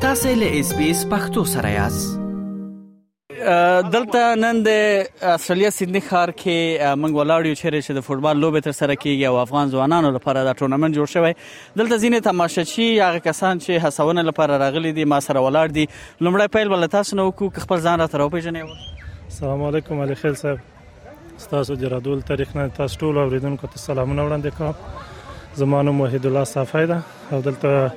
تاسو له اس بي اس پختو سره یاست دلته نن د استرالیا سیدنی ښار کې منګ ولاړ یو چیرې چې د فوټبال لوبه تر سره کیږي او افغان ځوانانو لپاره دا ټورنمنت جوړ شوی دلته ځینې تماشچی هغه کسان چې هڅونه لپاره راغلي دي ما سره ولاړ دي لومړی پیل ول تاسو نو کو خپل ځان را تر او پیژنې السلام علیکم علي خیل صاحب ستاسو د رادول تاریخ نه تاسو ټول اوریدونکو ته سلامونه وړاندې کوم زما نوم وحید الله صافی ده او دلته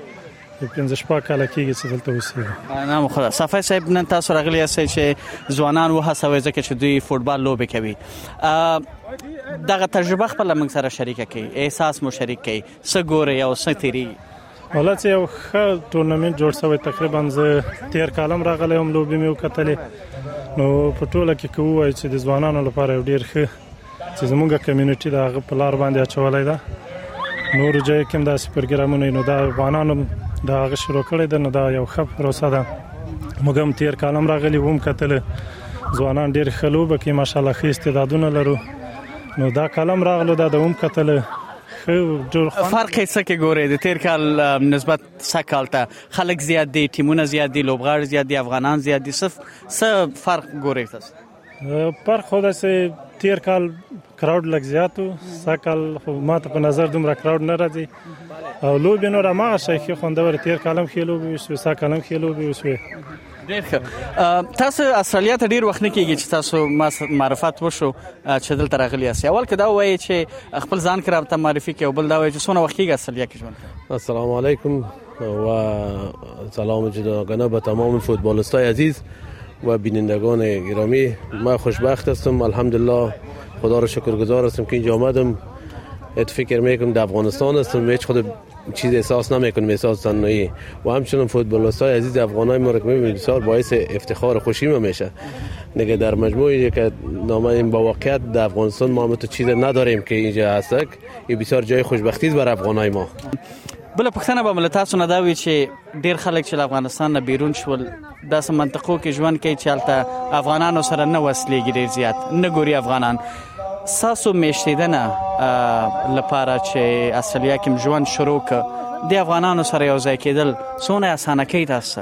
پنځه شپه کال کېږي چې دلته اوسېږم نام خدا صفای صاحب نن تاسو راغلی یاست چې ځوانان وهڅوي ځکه چې دوی فوتبال لوبي کوي دغه تجربه خپل موږ سره شریکه کړئ احساس مو شریک کړئ سګوري او ستيري والله چې یو ښه ټورنمنټ جوړ شوی تقریبا زه تیر کال هم راغلی وم لوبې مې وکتلې نو په ټوله کې که ووایو چې د ځوانانو لپاره یو ډیر ښه چې زمونږ کمیونټي د هغه په لار باندې اچولی ده نورو ځایو کې هم داسې پروګرامونه نو دا افغانانو د هغه شروع کړی ده نو دا یو ښه پروسه ده موږ هم تیر کال هم راغلی وم کتل ځوانان ډیر ښه لوبه کوي ماشاءالله ښه استعدادونه لرو نو دا کلم راغلو دا د هم کتل فرق یې څه کې ګورې د تیر کال نسبت څه کال ته خلک زیات دي ټیمونه زیات دي لوبغاړي زیات دي افغانان زیات دي صرف څه فرق ګورې تاسو پر خو داسې تیر کال کراود لګ زیاتو سکل خو ماته په نظر دومره کراود نه راځي او لوبي نور ما شي خوندور تیر کالم خېلو به وسو سکلم خېلو به وسو ډیر ښه تاسو استرالیا ته ډیر وخت نه کیږي چې تاسو ما معرفت وشو چې دلته راغلی یاست اول کدا وایي چې خپل ځان کرا ته معرفي کې او بل دا وایي چې څونه وخت کیږي استرالیا کې ژوند السلام علیکم و سلام جنابانه به تمام فوتبالستای عزیز و بینندگان گرامی من خوشبخت هستم الحمدلله خدا رو شکرگزار هستم که اینجا آمدم ات فکر میکنم در افغانستان هستم هیچ خود چیز احساس نمیکنیم احساس تنهایی و همچنان فوتبالیست های عزیز افغان های ما رو که میبینیم بسیار باعث افتخار و خوشی ما میشه نگه در مجموعی که نامه این با واقعیت در افغانستان ما تو چیز نداریم که اینجا هست این بسیار جای خوشبختی است بر افغان های ما بله پښتنه به ملتاسو نه دا وی چې ډیر خلک چې له افغانستان نه بیرون شول داسې منطقو کې ژوند کوي چې هلته افغانانو سره نه وسلېږي ډیر زیات نه ګوري افغانان ساسو میشتیدنه لپاره چې اصلیا کې ژوند شروع ک د افغانانو سره یو ځای کېدل سونه اسانه کوي تاسو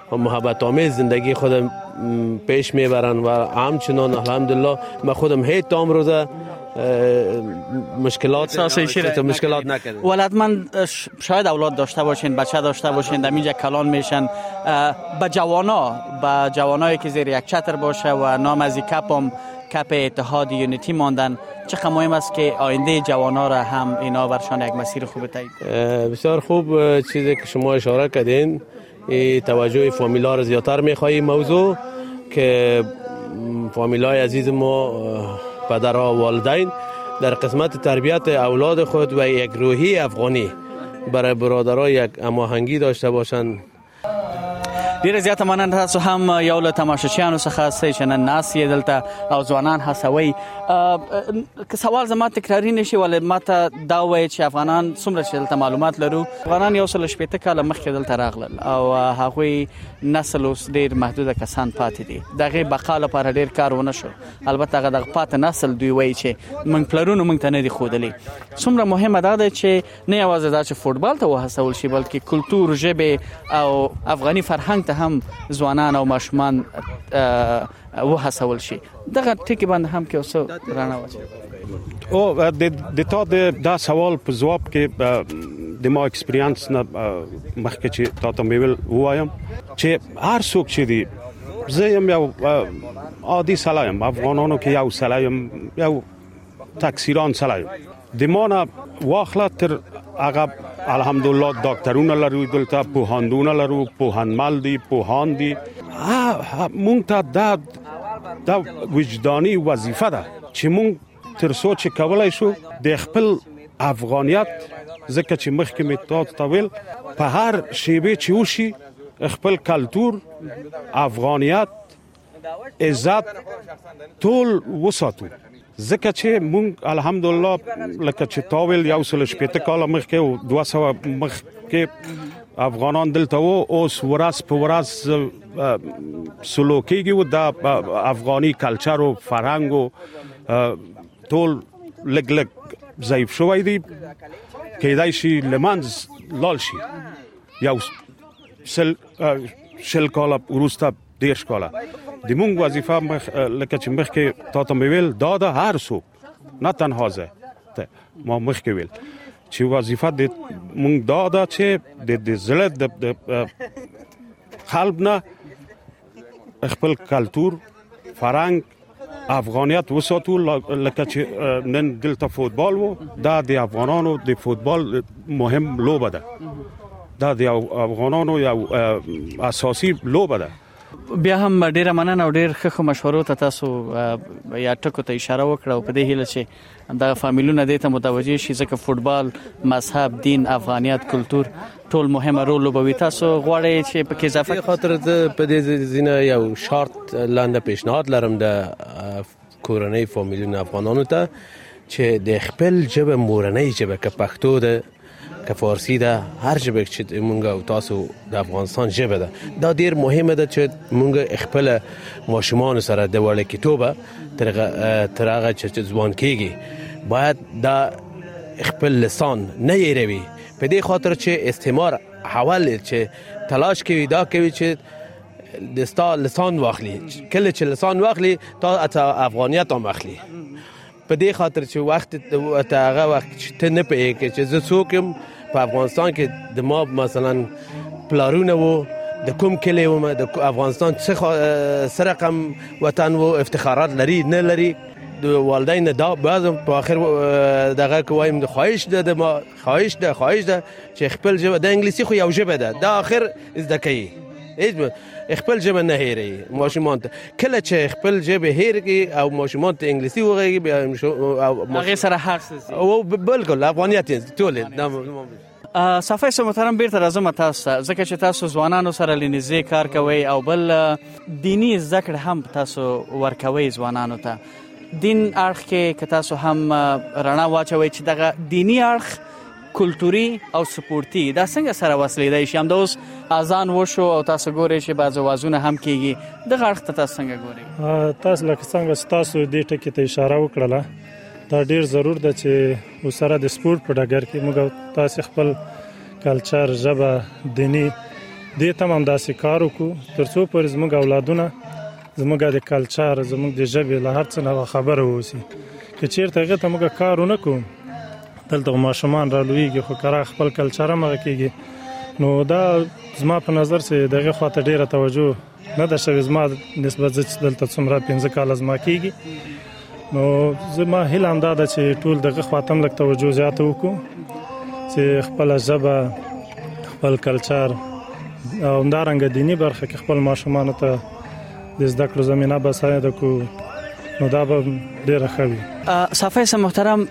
و محبت آمیز زندگی خود پیش میبرن و همچنان الحمدلله ما خودم هیچ تام روزه مشکلات تو مشکلات نکرد ولد من شاید اولاد داشته باشین بچه داشته باشین در اینجا کلان میشن به جوانا به جوانایی که زیر یک چتر باشه و نام از کپم کپ اتحاد یونیتی ماندن چه مهم است که آینده جوانا را هم اینا برشان یک مسیر خوب تعیین بسیار خوب چیزی که شما اشاره کردین ای توجه فامیلا را زیاتر میخواهی موضوع که فامیلای عزیز ما پدرها و والدین در قسمت تربیت اولاد خود و یک روحی افغانی برای برادرها یک اماهنگی داشته باشند ډیره زیاته مننه تاسو هم یو له تماشچیانو څخه سې چې نن ناس یې دلته او ځوانان هڅوي که سوال زما تکراری نشي ولې ماته دا وایي چې افغانان څومره چې دلته معلومات لرو افغانان یو سل شپېته کاله مخکې دلته راغلل او هغوی نسل اوس ډیر محدود کسان پاتې دي دغه بقا لپاره ډیر کار ونه شو البته هغه دغه پاتې نسل دوی وایي چې موږ پلرونو موږ ته نه دي خودلې څومره مهمه ده چې نه یوازې دا چې فوټبال ته وهڅول شي بلکې کلچر ژبه او افغاني فرهنګ ته هم ځوانان او ماشومان وهڅول شي دغه ټکی باندې هم کې اوسه رڼا واچي او د تا د دا سوال په جواب کې د ما ایکسپریانس نه مخکې چې تا ته ویل وایم چې هر څوک چې دی زه یم یو عادي سلایم افغانانو کې یو سلایم یو تکثیران سړی د ما نه واخله تر هغه الحمدلله ډاکټرونه لرو دلته پوهاندونه لرو پوهنمل دي پوهان دي مونږ ته دا د وجداني وظیفه ده چې مونږ تر سوچ کولای شو د خپل افغانیت ځکه چې مخکې می تاسو ته ویل په هر شیبه چې وشي خپل کلچر افغانیت عزت ټول وساتو ځکه چې مونږ الحمدلله لکه چې تاول یو سل شپته کال مخکې او 200 مخکې افغانان دلته وو اوس ورځ په ورځ سلوکیږي و د افغاني کلچر او فرهنګ او ټول لګ لګ ضعیف شوی دی کېدای شي لمنز لال شي یو سل شل کال وروسته دېرش کاله د مونږ وظیفه مخ لکه چې مخکې تا ته مې ویل دا د هر څوک نه تنها زه ته ما مخکې ویل چې وظیفه د مونږ دا ده چې د د زړه د قلب نه خپل کلچر فرهنګ افغانیت وساتو لکه چې نن دلته فوتبال وو دا د افغانانو د فوتبال مهم لوبه ده دا د افغانانو یو اساسي لوبه ده بیا هم ډیره مننه او ډیر ښه مشورو ته تاسو یا ټکو ته اشاره وکړه او په دې هیله چې دغه فامیلونه دې ته متوجه شي ځکه فوټبال مذهب دین افغانیت کلچر ټول مهم رول لوبوي تاسو غواړئ چې په کې اضافه خاطر زه په دې زینه یو شارت لاندې پیشنهاد لرم د کورنۍ فامیلونو افغانانو ته چې د خپل جبه مورنۍ جبه که پښتو ده که فارسی ده هر ژبه چې مونږ او تاسو د افغانستان ژبه ده دا ډیر مهمه ده چې مونږ خپل ماشومان سره د وړه کتابه تر هغه چې ځوان کیږي باید دا خپل لسان نه یروي په دې خاطر چې استعمار حوال چې تلاش کوي دا کوي چې د ستا لسان واخلي کله چې لسان واخلي تا افغانیت هم اخلي په دې خاطر چې وخت ته هغه وخت چې ته نه پوهې کې چې زه څوک یم په افغانستان کې د ما مثلا پلارونه وو د کوم کلی وم د افغانستان څه سره رقم وطن وو افتخارات لري نه لري د والدین دا بعض په اخر دغه کویم د خواهش د خواهش ده خواهش ده چې خپل ژبه د انګلیسي خو یو ژبه ده دا اخر زده کوي هیڅ خپل ژبه نه هېري ماشومان ته کله چې خپل ژبه هېرږي او ماشومان ته انګلیسي وغږي بیا هغه سره هر څه او بالکل افغانیت ټول صفای سم محترم بیرته راځم تاسو ته ځکه چې تاسو ځوانانو سره لنیزې کار کوي او بل دینی ذکر هم تاسو ورکوي ځوانانو ته دین اړخ کې که تاسو هم رڼا واچوي چې دغه دینی اړخ کلتوري او سپورتي دا څنګه سره وسلیدای شي هم د اوس اذان وشو او تاسو ګورئ چې بعض وازونه هم کیږي د غړخ ته تاسو څنګه ګورئ تاسو لکه څنګه تاسو دې ټکی ته اشاره وکړه دا ډیر ضرور ده چې وسره د سپورت په ډګر کې موږ تاسو خپل کلچر ژبه دینی دې تمام داسې کار وکړو ترڅو پر زموږ اولادونه زموږ د کلچر زموږ د ژبې له هر څه نه خبره اوسي که چیرته هغه ته موږ کار ونه کوو دلته خو ماشومان را لویږي خو کرا خپل کلچر هم هغه کیږي نو دا زما په نظر سه دغه خواته ډیره توجه نه ده شوې زما نسبت چې دلته څومره پنځه کاله زما کیږي نو زما هیله هم دا ده چې ټول دغه خواته هم لږ توجه زیاته وکړو چې خپل ژبه خپل کلچر او همدارنګه دینی برخه کې خپل ماشومان ته د زده کړو زمينه بساید کو نو دا به ډیره ښه وي صافه سم محترم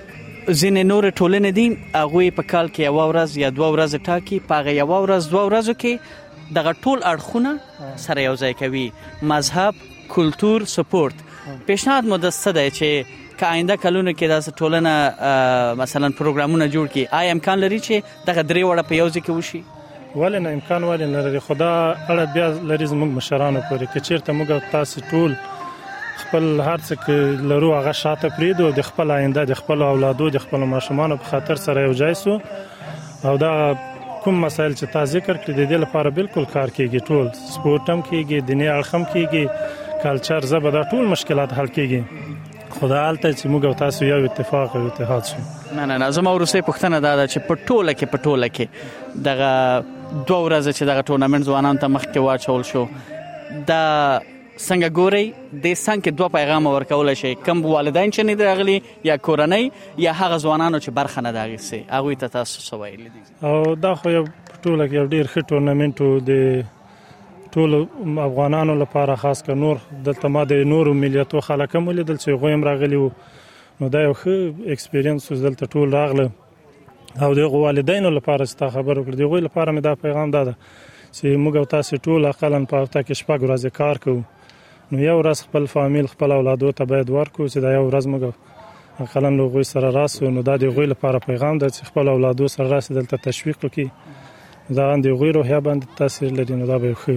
زین نور ټولنه دي هغه په کال کې یو ورځ یا دوه ورځې ټاکي په هغه یو ورځ دوه ورځو کې دغه ټول اړخونه سره یو ځای کوي مذهب کلچر سپورت پیشنهاد مو د څه دی چې که آینده کلونو کې داسې ټولنه مثلا پروګرامونه جوړ کړي آیا امکان لري چې دغه درې وړه په یو ځای کې وشي ولې نه امکان ولې نه لري خدا اړه بیا لري زموږ مشرانو پورې کې چیرته موږ تاسو ټول خپل هرڅه کې لرو هغه شاته پریدو د خپل آینده د خپل اولادو د خپل ماشومان په خاطر سره یو ځای سو او دا کوم مسایل چې تا ذکر کړی د دې لپاره بالکل کار کیږي ټول سپورت هم کیږي دیني اړخ هم کیږي کلچر زبر دا ټول مشکلات حل کیږي خدا حالت چې موږ تاسو یو اتفاق او اتحاد شو نه نه زما ورسې پښتنه دا ده چې په ټوله کې په ټوله کې دغه دوه ورځې چې دغه ټورنمنت ځوانان ته مخ کې واچول شو دا څنګه ګوري د څنګه کې دوه پیغام ورکول شي کم والدین چې نه داغلي یا کورنۍ یا هغه ځوانانو چې برخه نه داغي سي هغه ته تاسو سوي لیدي او دا خو یو ټوله کې ډیر ښه ټورنمنت د ټول افغانانو لپاره خاص کر نور دلته ما د نورو ملیتو خلک هم ولیدل چې غویم راغلی وو نو دا یو ښه ایکسپیرینس دلته ټول راغله او د هغو والدینو لپاره چې تا خبرې وکړې د هغوی لپاره مې دا پیغام دا ده چې موږ او تاسې ټول اقلا په هفته کې شپږ ورځې کار کوو نو یو ورځ خپل فامیل خپل اولادو ته باید ورکو چې دا یو ورځ موږ اقلا له هغوی سره راسو نو دا د هغوی لپاره پیغام ده چې خپل اولادو سره راسي دلته تشویق وکړي دا د هغوی روحیه باندې تاثیر لري نو دا به ښه